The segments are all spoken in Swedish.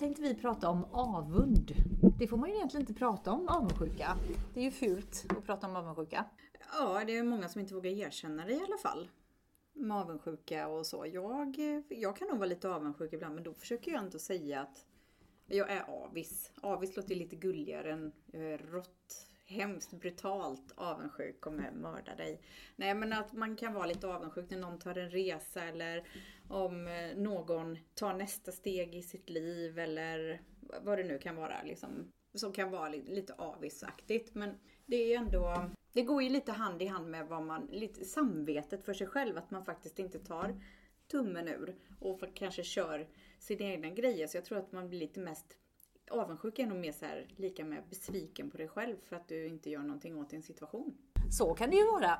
tänkte vi prata om avund. Det får man ju egentligen inte prata om, avundsjuka. Det är ju fult att prata om avundsjuka. Ja, det är många som inte vågar erkänna det i alla fall. Med avundsjuka och så. Jag, jag kan nog vara lite avundsjuk ibland men då försöker jag inte säga att jag är avis. Avis låter lite gulligare än eh, rått, hemskt, brutalt avundsjuk kommer mörda dig. Nej men att man kan vara lite avundsjuk när någon tar en resa eller om eh, någon tar nästa steg i sitt liv eller vad det nu kan vara liksom. Som kan vara lite, avisaktigt. Men det är ju ändå det går ju lite hand i hand med vad man, lite samvetet för sig själv, att man faktiskt inte tar tummen ur och kanske kör sina egna grejer. Så jag tror att man blir lite mest avundsjuk är nog mer så här, lika med besviken på dig själv för att du inte gör någonting åt din situation. Så kan det ju vara.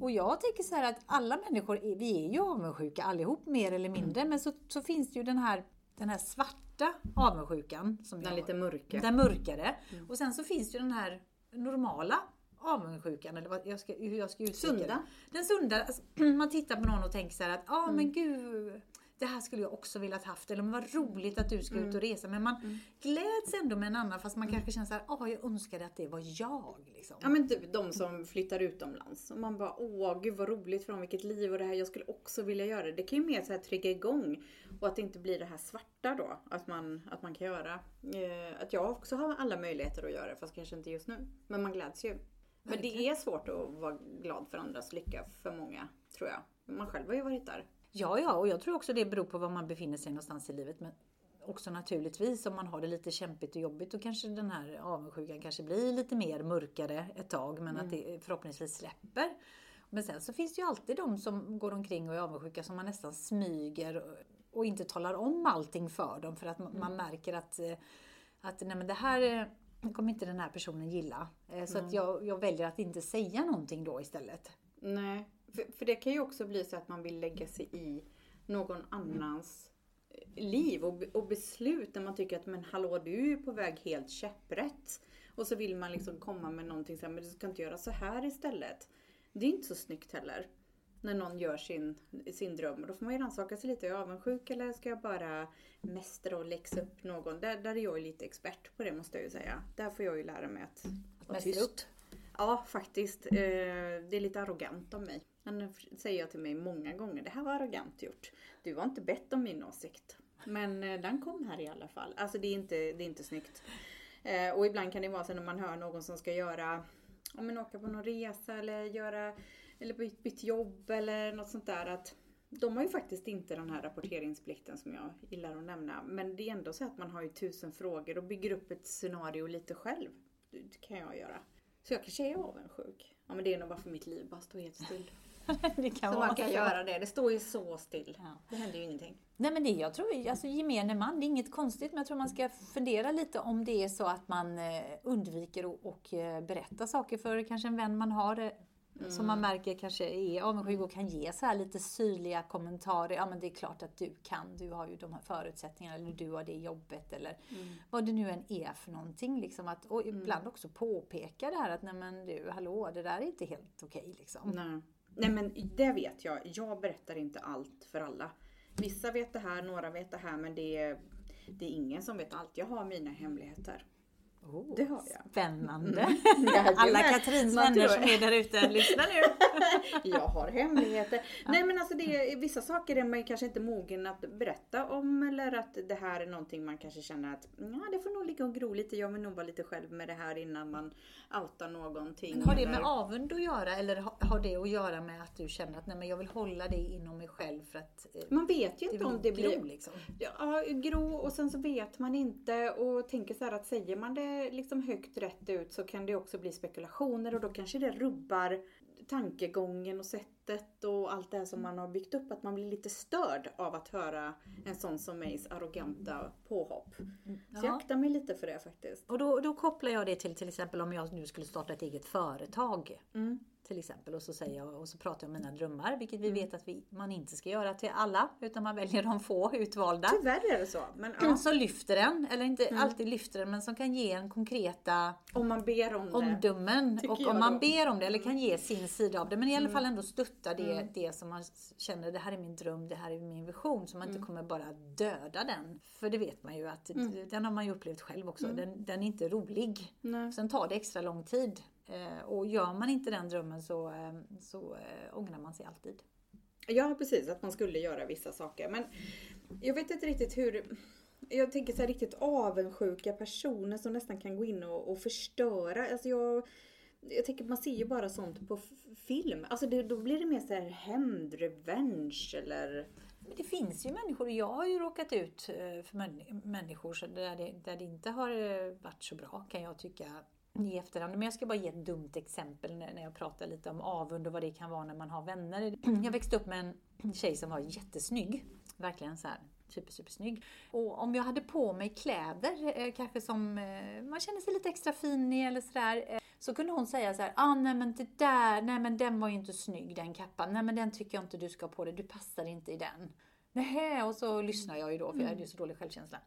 Och jag tänker så här att alla människor, vi är ju avundsjuka allihop mer eller mindre. Mm. Men så, så finns det ju den här, den här svarta avundsjukan. Som den jag, lite mörka. Den mörkare. Mm. Och sen så finns det ju den här normala avundsjukan, eller vad jag ska, hur jag ska uttrycka Sunda. Den sunda. Alltså, man tittar på någon och tänker så här att, ja ah, mm. men gud, det här skulle jag också velat haft. Eller vad roligt att du ska mm. ut och resa. Men man mm. gläds ändå med en annan fast man mm. kanske känner såhär, ah, jag önskade att det var jag. Liksom. Ja men typ de som flyttar utomlands. Och man bara, åh gud vad roligt för dem, vilket liv och det här, jag skulle också vilja göra det. Det kan ju mer så här trigga igång. Och att det inte blir det här svarta då. Att man, att man kan göra. Eh, att jag också har alla möjligheter att göra det, fast kanske inte just nu. Men man gläds ju. Men det är svårt att vara glad för andras lycka för många, tror jag. Man själv har ju varit där. Ja, ja, och jag tror också det beror på var man befinner sig någonstans i livet. Men också naturligtvis om man har det lite kämpigt och jobbigt då kanske den här avundsjukan kanske blir lite mer mörkare ett tag men mm. att det förhoppningsvis släpper. Men sen så finns det ju alltid de som går omkring och är avundsjuka som man nästan smyger och inte talar om allting för dem för att man mm. märker att, eh, att nej men det här kommer inte den här personen gilla. Eh, så mm. att jag, jag väljer att inte säga någonting då istället. Nej, för, för, det kan ju också bli så att man vill lägga sig i någon annans eh, liv och, och beslut när man tycker att men hallå du är på väg helt käpprätt. Och så vill man liksom komma med någonting så här, men du ska inte göra så här istället. Det är inte så snyggt heller när någon gör sin, sin dröm. Då får man ju rannsaka sig lite. Är jag avundsjuk eller ska jag bara mästra och läxa upp någon? Där, där är jag ju lite expert på det måste jag ju säga. Där får jag ju lära mig att vara tyst. Upp. Ja, faktiskt. Eh, det är lite arrogant av mig. Han säger jag till mig många gånger. Det här var arrogant gjort. Du har inte bett om min åsikt. Men eh, den kom här i alla fall. Alltså det är inte, det är inte snyggt. Eh, och ibland kan det vara så när man hör någon som ska göra, om man åka på någon resa eller göra eller bytt jobb eller något sånt där. att de har ju faktiskt inte den här rapporteringsplikten som jag gillar att nämna. Men det är ändå så att man har ju tusen frågor och bygger upp ett scenario lite själv. Det kan jag göra. Så jag kanske är avundsjuk. Ja men det är nog bara för mitt liv bara står helt still. det kan så man kan göra det. Det står ju så still. Ja. Det händer ju ingenting. Nej men det jag tror, alltså gemene man, det är inget konstigt men jag tror man ska fundera lite om det är så att man eh, undviker att eh, berätta saker för kanske en vän man har eh, Mm. Som man märker kanske är avundsjuk och kan ge så här lite syrliga kommentarer. Ja men det är klart att du kan, du har ju de här förutsättningarna, eller du har det jobbet eller mm. vad det nu än är för någonting. Liksom att, och mm. ibland också påpeka det här att nej men du, hallå, det där är inte helt okej. Okay, liksom. nej. nej men det vet jag, jag berättar inte allt för alla. Vissa vet det här, några vet det här men det är, det är ingen som vet allt. Jag har mina hemligheter. Oh, det har jag. Spännande! Mm. Alla Katrins vänner som är där ute, lyssna nu! jag har hemligheter. Ja. Nej men alltså det är, vissa saker är man kanske inte mogen att berätta om eller att det här är någonting man kanske känner att ja, det får nog ligga och gro lite. Jag vill nog vara lite själv med det här innan man outar någonting. Men har det med avund att göra eller har det att göra med att du känner att nej, men jag vill hålla det inom mig själv för att eh, Man vet ju inte om det blir... Gro, liksom. Ja, gro och sen så vet man inte och tänker så här att säger man det liksom högt rätt ut så kan det också bli spekulationer och då kanske det rubbar tankegången och sättet och allt det här som man har byggt upp. Att man blir lite störd av att höra en sån som Mays arroganta påhopp. Så jag aktar mig lite för det faktiskt. Och då, då kopplar jag det till till exempel om jag nu skulle starta ett eget företag. Mm. Till exempel. Och så säger jag och så pratar jag om mina drömmar, vilket vi Mm. vet att vi, man inte ska göra till alla, utan man väljer de få utvalda. Tyvärr är det så. Men ja, Som lyfter den, eller inte Mm. alltid lyfter den, men som kan ge en konkreta om man ber om det. omdömen. tycker Och om man ber om det, eller kan ge sin sida av det, men i alla fall ändå stötta det, Mm. det som man känner, det här är min dröm, det här är min vision. Så man Mm. inte kommer bara döda den. För det vet man ju att, den har man ju upplevt själv också, Mm. den, den är inte rolig. Nej. Sen tar det extra lång tid. Eh, och gör man inte den drömmen så, eh, så eh, ångrar man sig alltid. Ja precis, att man skulle göra vissa saker. Men jag vet inte riktigt hur... Jag tänker så här riktigt avundsjuka personer som nästan kan gå in och, och förstöra. Alltså jag, jag tänker man ser ju bara sånt på film. Alltså det, då blir det mer så här hämnd, revenge eller... Men det finns ju människor, jag har ju råkat ut eh, för män, människor där, det, där det inte har varit så bra kan jag tycka i efterhand. Men jag ska bara ge ett dumt exempel när, jag pratar lite om avund och vad det kan vara när man har vänner. Jag växte upp med en tjej som var jättesnygg. Verkligen så här super, super snygg. Och om jag hade på mig kläder, eh, kanske som eh, man känner sig lite extra fin i eller sådär. Eh, så kunde hon säga så här, ah, nej men det där, nej men den var ju inte snygg den kappan. Nej men den tycker jag inte du ska ha på dig, du passar inte i den. Nähä, och så lyssnar jag ju då för jag hade ju så dålig självkänsla.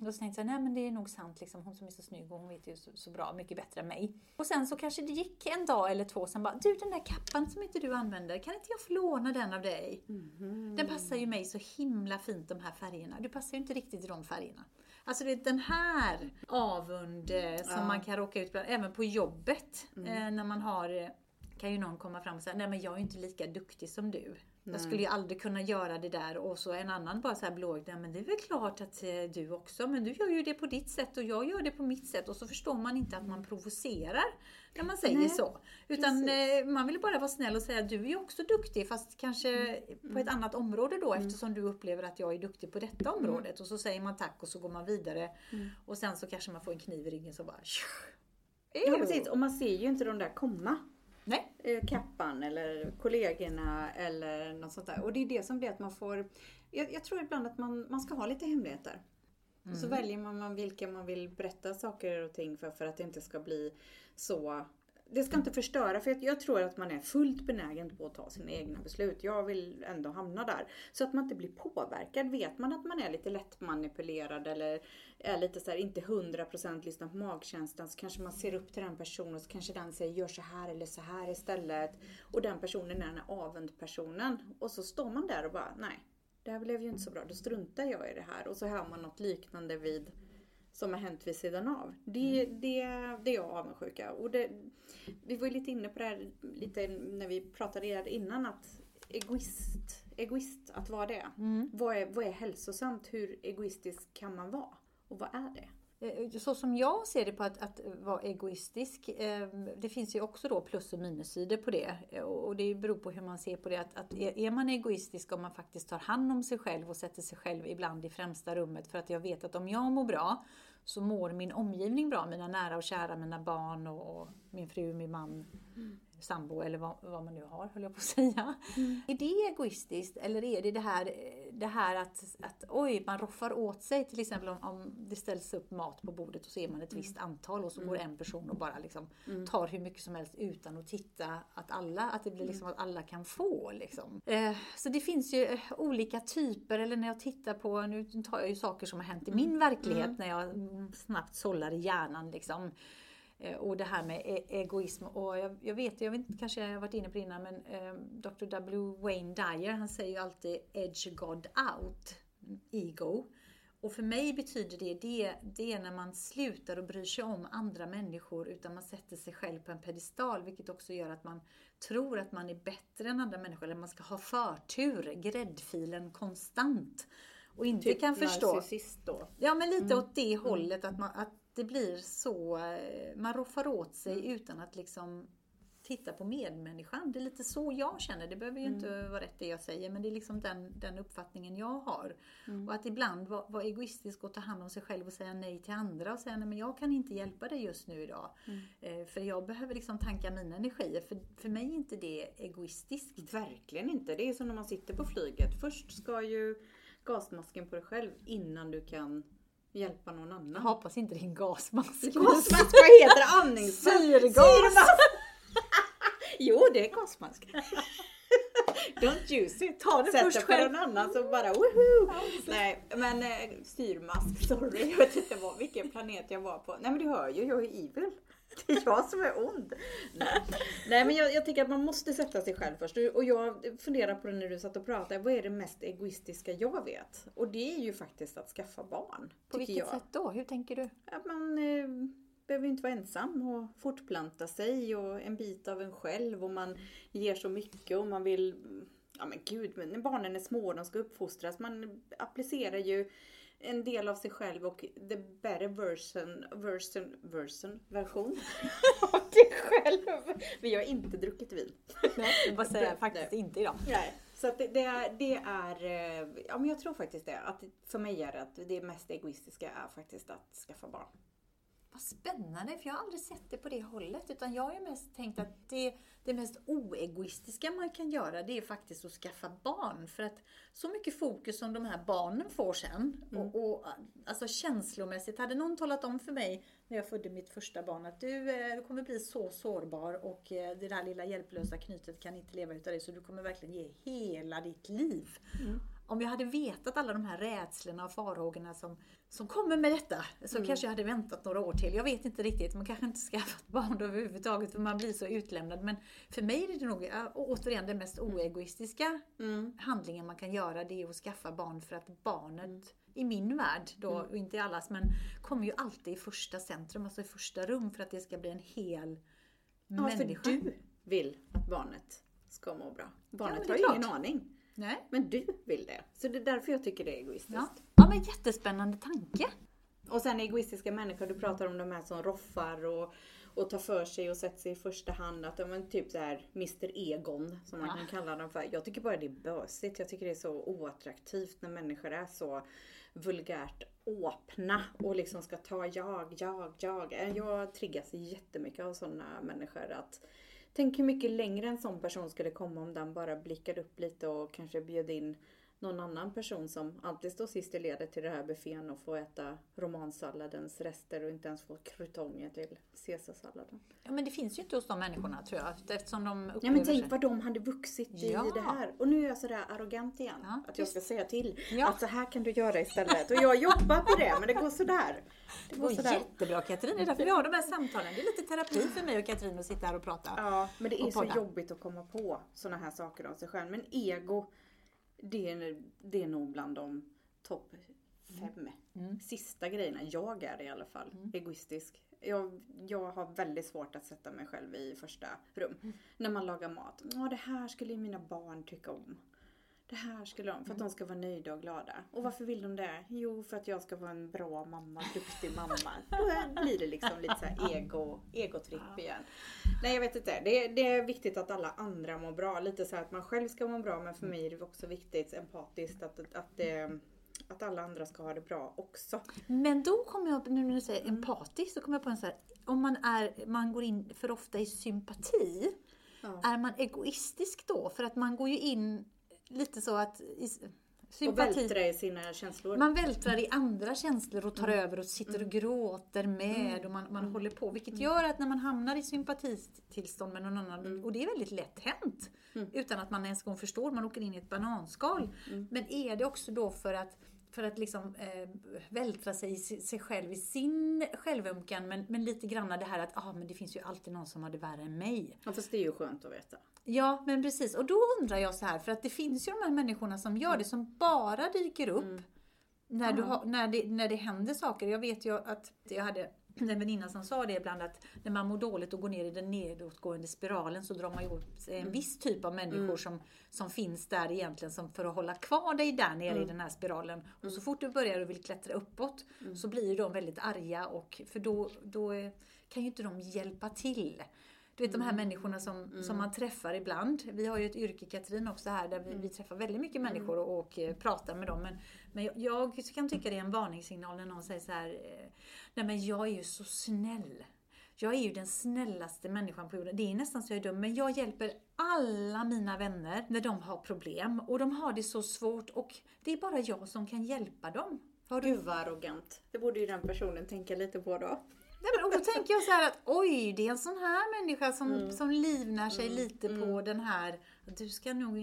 Då tänkte jag, nej men det är nog sant liksom. Hon som är så snygg och hon vet ju så, så bra, mycket bättre än mig. Och sen så kanske det gick en dag eller två, sen bara, du den där kappan som inte du använder, kan inte jag få låna den av dig? Den passar ju mig så himla fint de här färgerna. Du passar ju inte riktigt i de färgerna. Alltså det är den här avund eh, som Ja. man kan råka ut bland, även på jobbet. Eh, när man har, eh, kan ju någon komma fram och säga, nej men jag är ju inte lika duktig som du. Jag skulle ju aldrig kunna göra det där. Och så en annan bara så här nej men det är väl klart att eh, du också, men du gör ju det på ditt sätt och jag gör det på mitt sätt. Och så förstår man inte att man provocerar när man säger Nej, så. Utan precis. eh, man vill bara vara snäll och säga, du är ju också duktig fast kanske på ett annat område då eftersom du upplever att jag är duktig på detta området. Och så säger man tack och så går man vidare. Och sen så kanske man får en kniv i ryggen så bara Ja precis, och man ser ju inte de där komma. Nej. eh, kappan eller kollegorna eller något sånt där. Och det är det som blir att man får, jag, jag tror ibland att man, man ska ha lite hemligheter. Och så väljer man, man vilka man vill berätta saker och ting för, för att det inte ska bli så det ska inte förstöra för jag, jag tror att man är fullt benägen på att ta sina egna beslut. Jag vill ändå hamna där. Så att man inte blir påverkad. Vet man att man är lite lättmanipulerad eller är lite så här, inte 100% lyssnar på magkänslan så kanske man ser upp till den personen och så kanske den säger gör så här eller så här istället. Och den personen är den här avundpersonen. Och så står man där och bara nej, det här blev ju inte så bra. Då struntar jag i det här. Och så hör man något liknande vid som har hänt vid sidan av. Det, det, det är jag avundsjuka. Och det, vi var ju lite inne på det här lite när vi pratade innan att egoist, egoist att vara det. Vad, är, vad är hälsosamt? Hur egoistisk kan man vara? Och vad är det? Eh, så som jag ser det på att, att vara egoistisk, eh, det finns ju också då plus och minussidor på det. Eh, och det beror på hur man ser på det. Att, att är är man egoistisk om man faktiskt tar hand om sig själv och sätter sig själv ibland i främsta rummet för att jag vet att om jag mår bra så mår min omgivning bra. Mina nära och kära, mina barn och, och min fru, min man, sambo eller vad, vad man nu har, höll jag på att säga. Är det egoistiskt eller är det det här, det här att, att oj, man roffar åt sig till exempel om, om det ställs upp mat på bordet och så är man ett visst antal och så går en person och bara liksom tar hur mycket som helst utan att titta att alla, att det blir liksom att alla kan få liksom. Eh, så det finns ju eh, olika typer eller när jag tittar på, nu tar jag ju saker som har hänt i min verklighet när jag mm, snabbt sållar i hjärnan liksom. Eh, Och det här med e- egoism. Och jag, jag vet, jag vet kanske jag har varit inne på det innan, men eh, Dr. W. Wayne Dyer, han säger ju alltid edge God out, ego. Och för mig betyder det, det, det är när man slutar att bry sig om andra människor utan man sätter sig själv på en pedestal vilket också gör att man tror att man är bättre än andra människor eller man ska ha förtur, gräddfilen konstant. Och inte kan förstå. narcissist då. Ja men lite åt det hållet att, man, att det blir så, eh, man roffar åt sig utan att liksom titta på medmänniskan. Det är lite så jag känner. Det behöver ju inte vara rätt det jag säger men det är liksom den, den uppfattningen jag har. Och att ibland vara vara egoistisk och ta hand om sig själv och säga nej till andra och säga nej men jag kan inte hjälpa dig just nu idag. Eh, för jag behöver liksom tanka mina energier. För, för mig är inte det egoistiskt. Verkligen inte. Det är som när man sitter på flyget. Först ska ju gasmasken på dig själv innan du kan hjälpa någon Jag annan. hoppas inte det är en gasmask. Gasmask, vad heter det? Andningsmask? Syrgas! Jo, det är gasmask. Don't use it. Ta det Sätt först själv. någon annan så bara woho! Nej, men eh, styrmask, sorry. Jag vet inte vad, vilken planet jag var på. Nej men du hör ju, jag är evil. Det är jag som är ond. Nej, Nej men jag, jag tycker att man måste sätta sig själv först. Och jag funderar på det när du satt och pratade. Vad är det mest egoistiska jag vet? Och det är ju faktiskt att skaffa barn. På vilket jag. sätt då? Hur tänker du? Att man eh, behöver inte vara ensam och fortplanta sig och en bit av en själv och man ger så mycket och man vill Ja men gud, men när barnen är små och de ska uppfostras, man applicerar ju en del av sig själv och the better version, version, version, version av dig själv. Men jag har inte druckit vin. Nej, jag bara säga faktiskt inte idag. Nej, så att det, det, är, det är, eh, ja men jag tror faktiskt det. Att för mig är det att det mest egoistiska är faktiskt att skaffa barn. Vad spännande, för jag har aldrig sett det på det hållet. Utan jag har ju mest tänkt att det, det mest oegoistiska man kan göra, det är faktiskt att skaffa barn. För att så mycket fokus som de här barnen får sen, och, och alltså känslomässigt, hade någon talat om för mig när jag födde mitt första barn att du, eh, du kommer bli så sårbar och eh, det där lilla hjälplösa knytet kan inte leva utav dig, så du kommer verkligen ge hela ditt liv. Om jag hade vetat alla de här rädslorna och farhågorna som, som kommer med detta så kanske jag hade väntat några år till. Jag vet inte riktigt, man kanske inte skaffat barn överhuvudtaget för man blir så utlämnad. Men för mig är det nog ja, återigen den mest oegoistiska handlingen man kan göra det är att skaffa barn för att barnet i min värld då, och inte i allas, men kommer ju alltid i första centrum, alltså i första rum för att det ska bli en hel Ja, för människa. du vill att barnet ska må bra. Barnet det har ju ingen aning. Nej. Men du vill det. Så det är därför jag tycker det är egoistiskt. Ja. ja, men jättespännande tanke. Och sen egoistiska människor, du pratar om de här som roffar och, och tar för sig och sätter sig i första hand. Att de är typ så här Mr Egon som man Ja. kan kalla dem för. Jag tycker bara det är bösigt. Jag tycker det är så oattraktivt när människor är så vulgärt åpna och liksom ska ta jag, jag, jag. Jag triggas jättemycket av sådana människor. att Tänk hur mycket längre en sån person skulle komma om den bara blickade upp lite och kanske bjöd in någon annan person som alltid står sist i ledet till det här buffén och får äta romansalladens rester och inte ens får krutonger till caesarsalladen. Ja, men det finns ju inte hos de människorna tror jag. Eftersom de upplever Ja men tänk sig. vad de hade vuxit i Ja. det här. Och nu är jag sådär arrogant igen. Ja, att jag ska säga till. Ja. Att så här kan du göra istället. Och jag jobbar på det men det går sådär. Det Det går sådär. jättebra Katrin, det är därför vi har de här samtalen. Det är lite terapi för mig och Katrin att sitta här och prata. Ja, men det är så podda. jobbigt att komma på sådana här saker om sig själv. Men ego, det är, det är nog bland de topp fem Mm. sista grejerna. Jag är i alla fall egoistisk. Jag, jag har väldigt svårt att sätta mig själv i första rum. Mm. När man lagar mat. Åh, det här skulle ju mina barn tycka om. Det här skulle de, Mm. för att de ska vara nöjda och glada. Och varför vill de det? Jo, för att jag ska vara en bra mamma, duktig mamma. Då blir det liksom lite så ego, egotripp igen. Nej jag vet inte. Det är, det är viktigt att alla andra mår bra. Lite så att man själv ska må bra men för mig är det också viktigt empatiskt att, att, att, det, att alla andra ska ha det bra också. Men då kommer jag, nu när du säger Mm. empatisk, så kommer jag på en så här, om man, är, man går in för ofta i sympati, Ja. är man egoistisk då? För att man går ju in lite så att i, Och sympati, vältra i sina känslor. man vältrar i andra känslor och tar Mm. över och sitter och gråter med och man, man håller på. Vilket gör att när man hamnar i sympatitillstånd med någon annan, Mm. och det är väldigt lätt hänt, utan att man ens gång förstår, man åker in i ett bananskal. Mm. Men är det också då för att för att liksom eh, vältra sig i si- sig själv i sin självömkan men, men lite grann det här att ah, men det finns ju alltid någon som har det värre än mig. Ja, fast det är ju skönt att veta. Ja, men precis. Och då undrar jag så här, för att det finns ju de här människorna som gör det, som bara dyker upp när, du har, när, det, när det händer saker. Jag vet ju att jag hade en väninna som sa det ibland att när man mår dåligt och går ner i den nedåtgående spiralen så drar man ju åt en viss typ av människor som, som finns där egentligen som för att hålla kvar dig där nere i den här spiralen. Och så fort du börjar och vill klättra uppåt så blir de väldigt arga och för då, då eh, kan ju inte de hjälpa till. Du vet de här människorna som, som man träffar ibland. Vi har ju ett yrke Katrin också här där vi, vi träffar väldigt mycket människor och, och eh, pratar med dem. Men, men jag, jag kan tycka det är en varningssignal när någon säger så här. eh, Nej men jag är ju så snäll. Jag är ju den snällaste människan på jorden. Det är nästan så jag är dum, men jag hjälper alla mina vänner när de har problem. Och de har det så svårt och det är bara jag som kan hjälpa dem. Har du Gud vad arrogant. Det borde ju den personen tänka lite på då. Nej, men, och då tänker jag så här att oj, det är en sån här människa som, Mm. som livnar sig lite på den här, du ska nog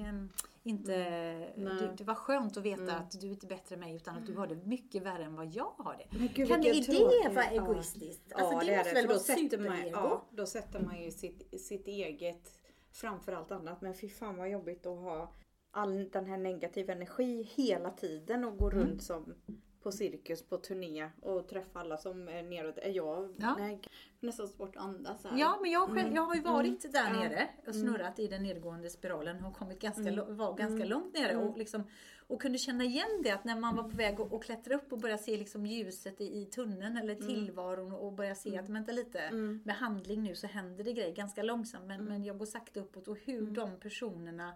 inte, Mm. du, det var skönt att veta att du är inte bättre än mig utan att du har det mycket värre än vad jag har det. Gud, kan det, vilken det vara egoistiskt? Ja, Alltså, det, är måste det. väl vara då sätter, man, superego? ja, då sätter man ju sitt, sitt eget framför allt annat. Men fy fan vad jobbigt att ha all den här negativa energi hela tiden och gå Mm. runt som på cirkus på turné och träffa alla som är neråt. Är jag Ja. nej, nästan svårt att andas här. Ja, men jag, själv, jag har ju varit där Ja. nere och snurrat i den nedgående spiralen och kommit ganska, Mm. var ganska långt nere och, liksom, och kunde känna igen det att när man var på väg att klättra upp och börja se liksom ljuset i, i tunneln eller Mm. tillvaron och börja se att vänta lite, med handling nu så händer det grejer ganska långsamt men, Mm. men jag går sakta uppåt och hur de personerna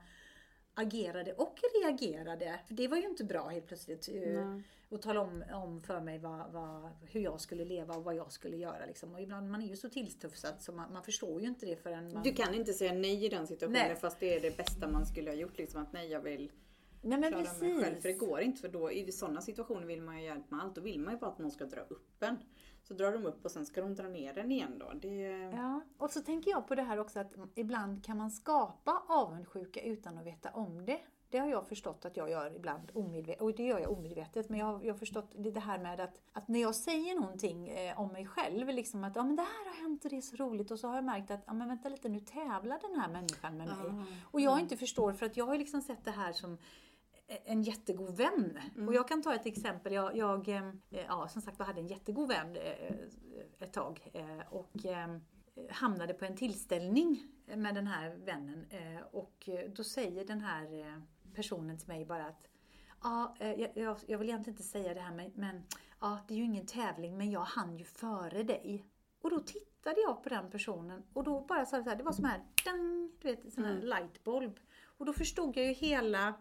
agerade och reagerade. För det var ju inte bra helt plötsligt. eh, Och tala om, om för mig vad, vad, hur jag skulle leva och vad jag skulle göra. Liksom. Och ibland man är ju så tillstufsad så man, man förstår ju inte det förrän man... Du kan inte säga nej i den situationen Nej. fast det är det bästa man skulle ha gjort. Liksom att nej jag vill Nej men klara mig själv. precis. För det går inte för då i sådana situationer vill man ju hjälp med allt. Då vill man ju bara att någon ska dra upp en. Så drar de upp och sen ska de dra ner den igen då. Det, Ja, och så tänker jag på det här också att ibland kan man skapa avundsjuka utan att veta om det. Det har jag förstått att jag gör ibland omedvetet, och det gör jag omedvetet, men jag har, jag har förstått det det här med att, att när jag säger någonting eh, om mig själv, liksom att ja, men det här har hänt och det är så roligt och så har jag märkt att ja, men vänta lite, nu tävlar den här människan med mig. Och jag inte förstår, för att jag har liksom sett det här som en jättegod vän. Och jag kan ta ett exempel. Jag, jag eh, ja, som sagt, jag hade en jättegod vän eh, ett tag eh, och eh, hamnade på en tillställning med den här vännen eh, och då säger den här eh, personen till mig bara att Ja, eh, jag, jag, vill egentligen inte säga det här men, men ja, det är ju ingen tävling men jag hann ju före dig. Och då tittade jag på den personen och då bara sa det så här, det var som här, dang, du vet, sån här lightbulb. Och då förstod jag ju hela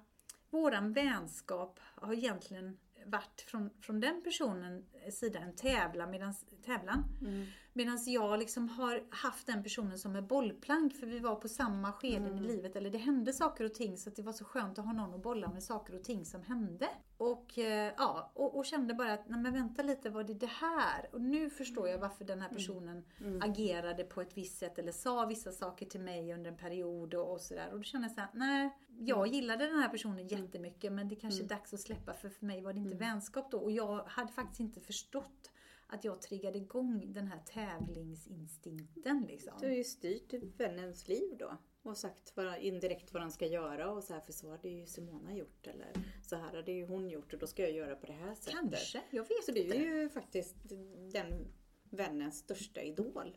våran vänskap har egentligen varit från, från den personens eh, sida en tävlan medans, tävlan. Medan jag liksom har haft den personen som en bollplank för vi var på samma skeden i livet. Eller det hände saker och ting så det var så skönt att ha någon att bolla med saker och ting som hände. Och, eh, ja, och, och kände bara att, nej men vänta lite, var det det här? Och nu förstår jag varför den här personen agerade på ett visst sätt eller sa vissa saker till mig under en period och, och sådär. Och då kände jag såhär, nej, jag gillade den här personen jättemycket men det kanske är dags att släppa för för mig var det inte vänskap då. Och jag hade faktiskt inte förstått att jag triggade igång den här tävlingsinstinkten liksom. Du har ju styrt vännens liv då. Och sagt vad, indirekt vad han ska göra och så här för så hade ju Simona gjort eller så här hade ju hon gjort och då ska jag göra på det här sättet. Kanske, jag vet Så du inte. är ju faktiskt den vännens största idol.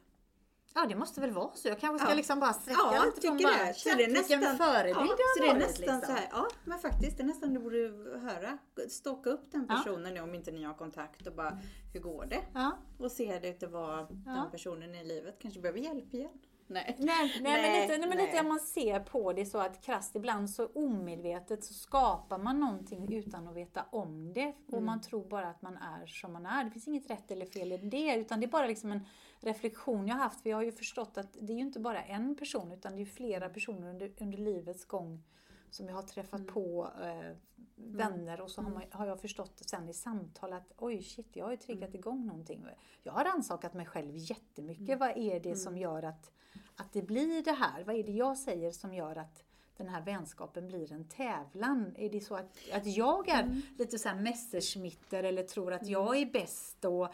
Ja det måste väl vara så. Jag kanske ska Ja. liksom bara sträcka Ja, lite bara, det. Så det är vilken nästan, förebild ja, jag så det är varit, nästan liksom. så här, ja men faktiskt det är nästan du borde höra. Stocka upp den personen nu om inte ni har kontakt och bara, hur går det? Ja. Och se lite vad den personen i livet kanske behöver hjälp igen. Nej. Nej, nej, Nej, men, lite, nej, men lite om man ser på det så att krasst ibland så omedvetet så skapar man någonting utan att veta om det. Och Mm. man tror bara att man är som man är. Det finns inget rätt eller fel i det. Utan det är bara liksom en reflektion jag har haft. För jag har ju förstått att det är ju inte bara en person utan det är ju flera personer under, under livets gång som jag har träffat Mm. på eh, vänner och så har, man, har jag förstått sen i samtal att oj shit, jag har ju triggat Mm. igång någonting. Jag har rannsakat mig själv jättemycket. Vad är det som gör att, att det blir det här? Vad är det jag säger som gör att den här vänskapen blir en tävlan? Är det så att, att jag är lite så här messerschmitter eller tror att jag är bäst och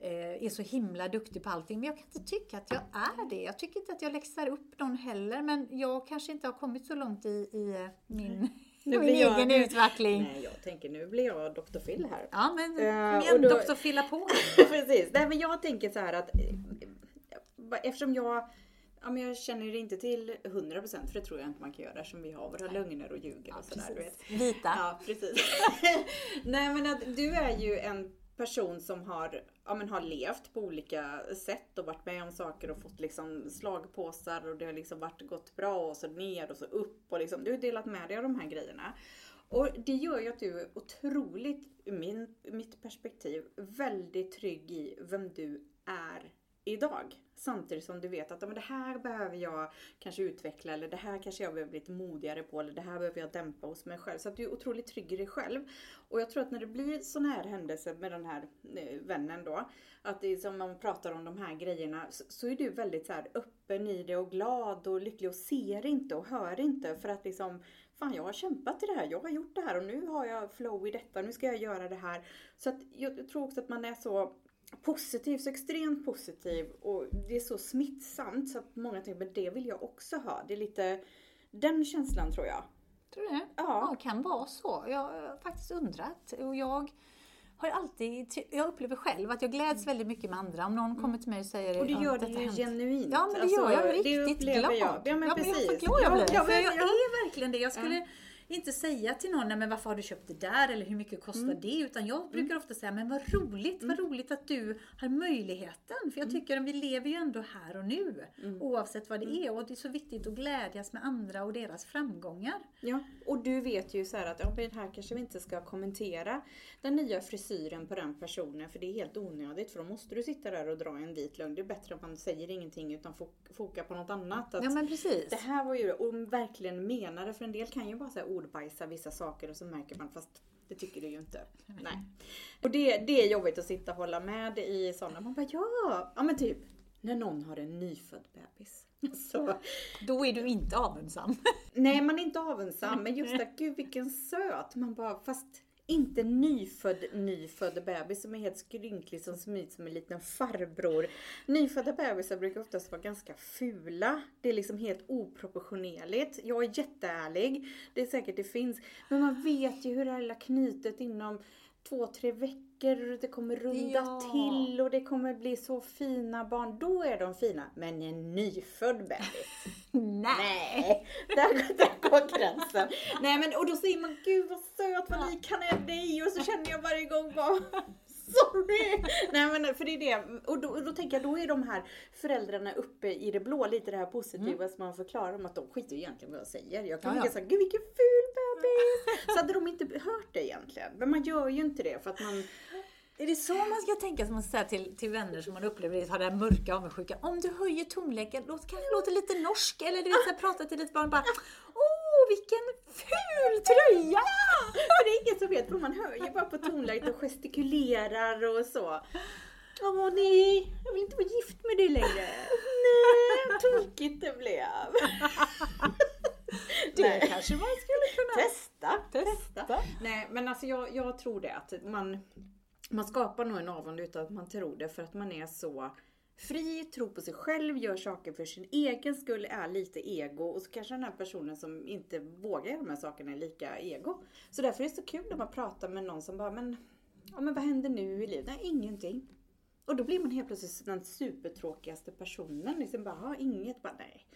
är så himla duktig på allting. Men jag kan inte tycka att jag är det. Jag tycker inte att jag läxar upp någon heller. Men jag kanske inte har kommit så långt i, i eh, min, Nu min jag- egen nu- utveckling. Nej, jag tänker nu blir jag Dr. Phil här. Ja men Eh, kom igen och då- doktor fylla på. Precis. Nej, men jag tänker så här att eh, eftersom jag Ja, men jag känner det inte till 100% för det tror jag inte man kan göra eftersom vi har våra lögner och ljuger och sådär. Vita. Ja, precis. Nej men att du är ju en person som har, ja, men har levt på olika sätt och varit med om saker och fått liksom slagpåsar och det har liksom varit gått bra och så ner och så upp och liksom, du har delat med dig av de här grejerna. Och det gör ju att du är otroligt, ur min, mitt perspektiv, väldigt trygg i vem du är idag. Samtidigt som du vet att men det här behöver jag kanske utveckla eller det här kanske jag behöver bli lite modigare på eller det här behöver jag dämpa hos mig själv. Så att du är otroligt trygg i dig själv. Och jag tror att när det blir sådana här händelser med den här eh, vännen då, att det är som man pratar om de här grejerna, så, så är du väldigt så här öppen i det och glad och lycklig och ser inte och hör inte för att liksom Fan jag har kämpat i det här, jag har gjort det här och nu har jag flow i detta, nu ska jag göra det här. Så att jag tror också att man är så positiv, så extremt positiv och det är så smittsamt så att många tänker men det vill jag också ha. Det är lite den känslan tror jag. Tror du det? Ja. det kan vara så. Jag har faktiskt undrat. Och jag har alltid, jag upplever själv att jag gläds väldigt mycket med andra. Om någon kommer till mig och säger Och du gör det ju hänt. genuint. Ja, men det Alltså, gör jag. det Riktigt upplever glad. jag. Ja, men ja, precis. Men jag får glad jag blir. Ja, men- jag ja. är verkligen det. Jag skulle inte säga till någon, nej men varför har du köpt det där eller hur mycket kostar Mm. det? Utan jag brukar ofta säga, men vad roligt, vad roligt att du har möjligheten. För Mm. jag tycker att vi lever ju ändå här och nu. Oavsett vad det är. Och det är så viktigt att glädjas med andra och deras framgångar. Ja, och du vet ju så här att ja, men här kanske vi inte ska kommentera den nya frisyren på den personen för det är helt onödigt för då måste du sitta där och dra en vit lögn. Det är bättre att man säger ingenting utan fok- fokar på något annat. Att Ja men precis. Det här var ju, och verkligen menar det, för en del kan ju bara säga ordbajsa vissa saker och så märker man fast det tycker du ju inte. Nej. Och det, det är jobbigt att sitta och hålla med i sådana. Man bara ja, ja men typ när någon har en nyfödd bebis. Så, Då är du inte avundsam. nej man är inte avundsam men just att gud vilken söt. Man bara fast inte nyfödd nyfödd bebis som är helt skrynklig som ser som en liten farbror. Nyfödda bebisar brukar oftast vara ganska fula. Det är liksom helt oproportionerligt. Jag är jätteärlig. Det är säkert det finns. Men man vet ju hur det här lilla knytet inom två, tre veckor och det kommer runda Ja. till och det kommer bli så fina barn. Då är de fina. Men en nyfödd bebis. Nej, där, där går gränsen. Nej men och då säger man gud vad söt, vad lik han är dig och så känner jag varje gång bara Sorry! Nej men för det är det, och då, och då tänker jag då är de här föräldrarna uppe i det blå, lite det här positiva som man förklarar om att de skiter egentligen vad jag säger. Jag kan Ja, ja. såhär, gud vilken ful bebis! Så hade de inte hört det egentligen. Men man gör ju inte det för att man Är det så man ska tänka som man säger till, till vänner som man upplever det, har den mörka avundsjuka? Om du höjer tonläget, låt, kanske låter lite norsk eller du vet, prata till ditt barn bara Åh vilken ful tröja! För det är ingen som vet, man ju bara på tonläget och gestikulerar och så. Åh nej, jag vill inte vara gift med dig längre. Nej, tokigt det blev. Det Nej. kanske man skulle kunna Testa, testa. testa. Nej men alltså jag, jag tror det att man, man skapar nog en avund utan att man tror det för att man är så fri, tror på sig själv, gör saker för sin egen skull, är lite ego och så kanske den här personen som inte vågar göra de här sakerna är lika ego. Så därför är det så kul när man pratar med någon som bara, men, ja, men vad händer nu i livet? Nej, ingenting. Och då blir man helt plötsligt den supertråkigaste personen. Liksom bara, "Ja, inget, bara nej.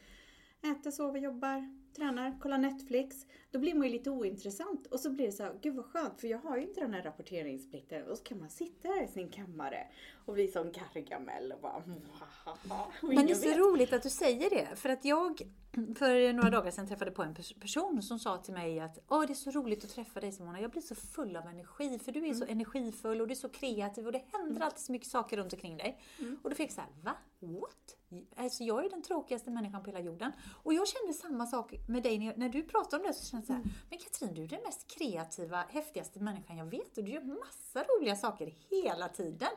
Äter, sover, jobbar, tränar, kollar Netflix. Då blir man ju lite ointressant. Och så blir det så här, gud vad skönt för jag har ju inte den här rapporteringsplikten. Och så kan man sitta här i sin kammare och bli som Gargamel och bara "Mwahaha." Men det är så vet. roligt att du säger det. För att jag för några dagar sedan träffade på en pers- person som sa till mig att Åh, det är så roligt att träffa dig Simona. Jag blir så full av energi. För du är så energifull och du är så kreativ och det händer alltid så mycket saker runt omkring dig. Och då fick jag så här, va? What? Alltså jag är den tråkigaste människan på hela jorden. Och jag kände samma sak med dig när, du pratade om det. Så kände jag så här, men Katrin du är den mest kreativa, häftigaste människan jag vet. Och du gör massa roliga saker hela tiden.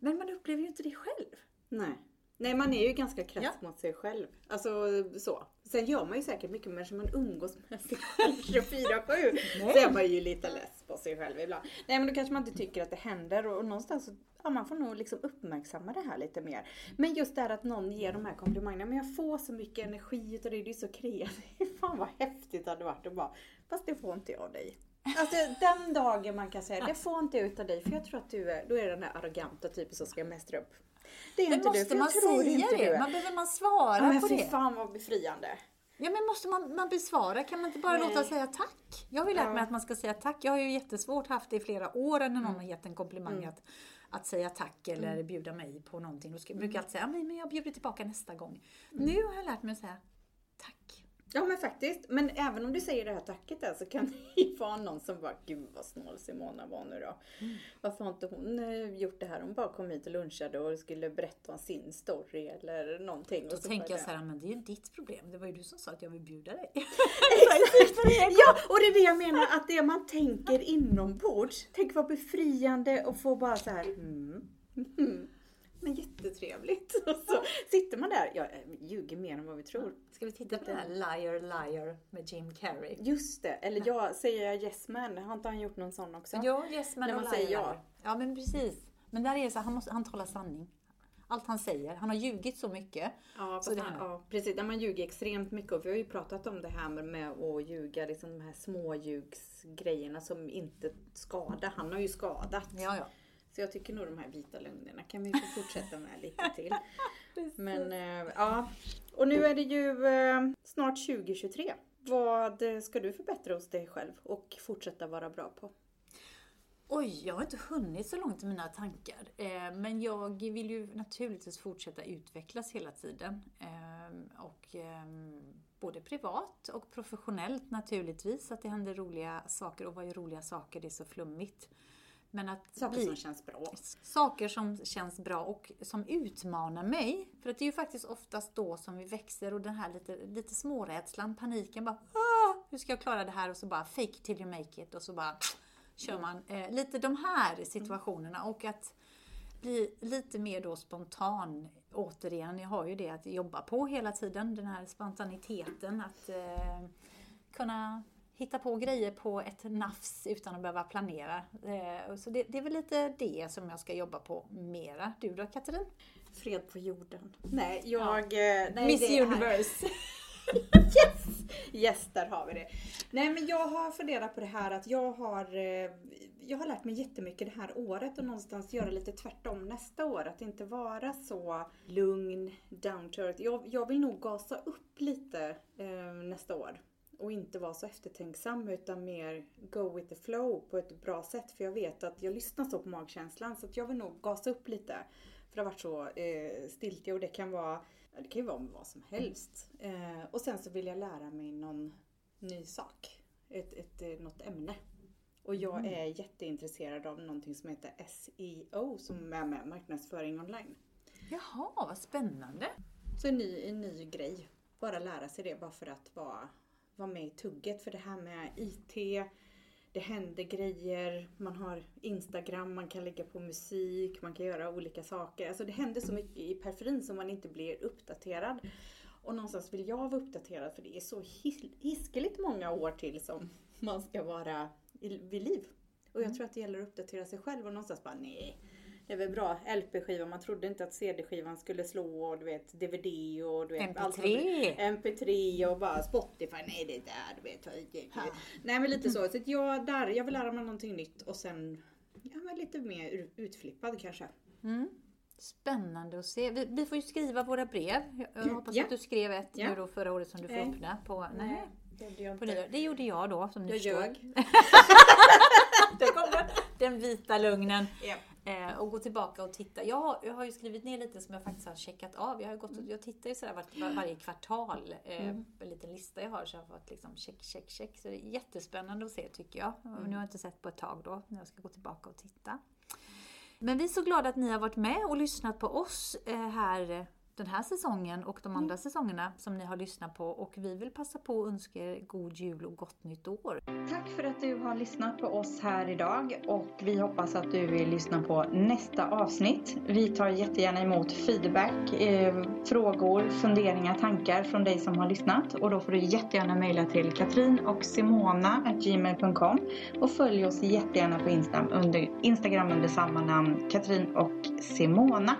Men man upplever ju inte det själv. Nej. Nej, man är ju ganska krass Ja. mot sig själv. Alltså så. Sen gör man ju säkert mycket mer som man umgås med sig själv 24-7. Så är man ju lite less på sig själv ibland. Nej men då kanske man inte tycker att det händer och, och någonstans så, ja man får nog liksom uppmärksamma det här lite mer. Men just det här att någon ger de här komplimangerna, men jag får så mycket energi utav det, du är så kreativ. Fan vad häftigt det hade varit att bara, fast det får inte jag av dig. Alltså den dagen man kan säga, det får inte jag utav dig för jag tror att du är, då är den här arroganta typen som ska mästra upp. Det är Men inte måste för man jag tror säga inte det? är. Man behöver man svara Ja, men på fy det? fan vad befriande. Ja men måste man, man besvara? Kan man inte bara Nej. låta säga tack? Jag har ju lärt Ja. mig att man ska säga tack. Jag har ju jättesvårt haft det i flera år när någon Mm. har gett en komplimang att, att säga tack eller bjuda mig på någonting. Då Mm. brukar jag alltid säga "Ja, men men jag bjuder tillbaka nästa gång. Nu har jag lärt mig att säga tack. Ja men faktiskt. Men även om du säger det här tacket där så kan det ju vara någon som bara, gud vad snål Simona var nu då. Mm. Varför har inte hon eh, gjort det här? Hon bara kom hit och lunchade och skulle berätta om sin story eller någonting. Då tänker jag så här, men det är ju ditt problem. Det var ju du som sa att jag vill bjuda dig. ja, och det är det jag menar, att det man tänker inombords. Tänk vad befriande att få bara så här, mm, mm. Men jättetrevligt. Och så sitter man där. Jag ljuger mer än vad vi tror. Ska vi titta på den här Liar Liar med Jim Carrey? Just det. Eller ja, säger jag Yes Man? Har inte han gjort någon sån också? Ja, Yes Man När man och säger ja. Ja, men precis. Men där är det så han, måste, han talar sanning. Allt han säger. Han har ljugit så mycket. Ja, så han, ja precis. När man ljuger extremt mycket. Och vi har ju pratat om det här med att ljuga, liksom de här småljugsgrejerna som inte skadar. Han har ju skadat. Ja, ja. Så jag tycker nog de här vita lögnerna kan vi få fortsätta med lite till. Men äh, ja, och nu är det ju äh, snart 2023. Vad ska du förbättra hos dig själv och fortsätta vara bra på? Oj, jag har inte hunnit så långt i mina tankar. Eh, men jag vill ju naturligtvis fortsätta utvecklas hela tiden. Eh, och eh, både privat och professionellt naturligtvis, att det händer roliga saker. Och vad är roliga saker? Det är så flummigt. Men att saker bli, som känns bra. Saker som känns bra och som utmanar mig. För att det är ju faktiskt oftast då som vi växer och den här lite, lite smårädslan, paniken bara ah, Hur ska jag klara det här? Och så bara fake till you make it och så bara kör man eh, lite de här situationerna och att bli lite mer då spontan. Återigen, jag har ju det att jobba på hela tiden, den här spontaniteten att eh, kunna hitta på grejer på ett nafs utan att behöva planera. Eh, så det, det, är väl lite det som jag ska jobba på mera. Du då Katrin? Fred på jorden. Nej, jag... Ja. Eh, nej, Miss Universe. yes! Yes, där har vi det. Nej men jag har funderat på det här att jag har eh, jag har lärt mig jättemycket det här året och någonstans göra lite tvärtom nästa år. Att inte vara så lugn, down to earth. Jag, jag vill nog gasa upp lite eh, nästa år och inte vara så eftertänksam utan mer go with the flow på ett bra sätt. För jag vet att jag lyssnar så på magkänslan så att jag vill nog gasa upp lite. För det har varit så eh, stiltje och det kan vara det kan ju vara vad som helst. Eh, och sen så vill jag lära mig någon ny sak. Ett, ett, ett, eh, något ämne. Och jag mm. är jätteintresserad av någonting som heter SEO som är med marknadsföring online. Jaha, vad spännande! Så en ny, en ny grej. Bara lära sig det bara för att vara vara med i tugget. För det här med IT, det händer grejer, man har Instagram, man kan lägga på musik, man kan göra olika saker. Alltså det händer så mycket i periferin som man inte blir uppdaterad. Och någonstans vill jag vara uppdaterad för det är så hiskeligt många år till som man ska vara vid liv. Och jag mm. tror att det gäller att uppdatera sig själv och någonstans bara nej, det är väl bra. LP-skiva, man trodde inte att CD-skivan skulle slå och du vet DVD och du vet MP3. Allt, MP3 och bara Spotify, nej det är där, du vet. Nej men lite så. Så jag, där, jag vill lära mig någonting nytt och sen ja, men lite mer utflippad kanske. Mm. Spännande att se. Vi, vi, får ju skriva våra brev. Jag, jag hoppas ja. att du skrev ett ja. nu då förra året som du får öppna på. Nej. nej. Det gjorde jag, inte. det gjorde jag då som ni jag förstår. Ljög. Där kom den, vita lugnen. Yep. Eh, och gå tillbaka och titta. Jag har, jag har ju skrivit ner lite som jag faktiskt har checkat av. Jag, har gått och, jag tittar ju sådär var, var, varje kvartal. Eh, mm. En liten lista jag har så jag har fått liksom check, check, check. Så det är jättespännande att se tycker jag. Mm. Nu har jag inte sett på ett tag då när jag ska gå tillbaka och titta. Men vi är så glada att ni har varit med och lyssnat på oss eh, här den här säsongen och de andra mm. säsongerna som ni har lyssnat på och vi vill passa på att önska er god jul och gott nytt år. Tack för att du har lyssnat på oss här idag och vi hoppas att du vill lyssna på nästa avsnitt. Vi tar jättegärna emot feedback, eh, frågor, funderingar, tankar från dig som har lyssnat och då får du jättegärna mejla till katrin och simona.gmail.com och följ oss jättegärna på Instagram under, Instagram under samma namn Katrin och Simona.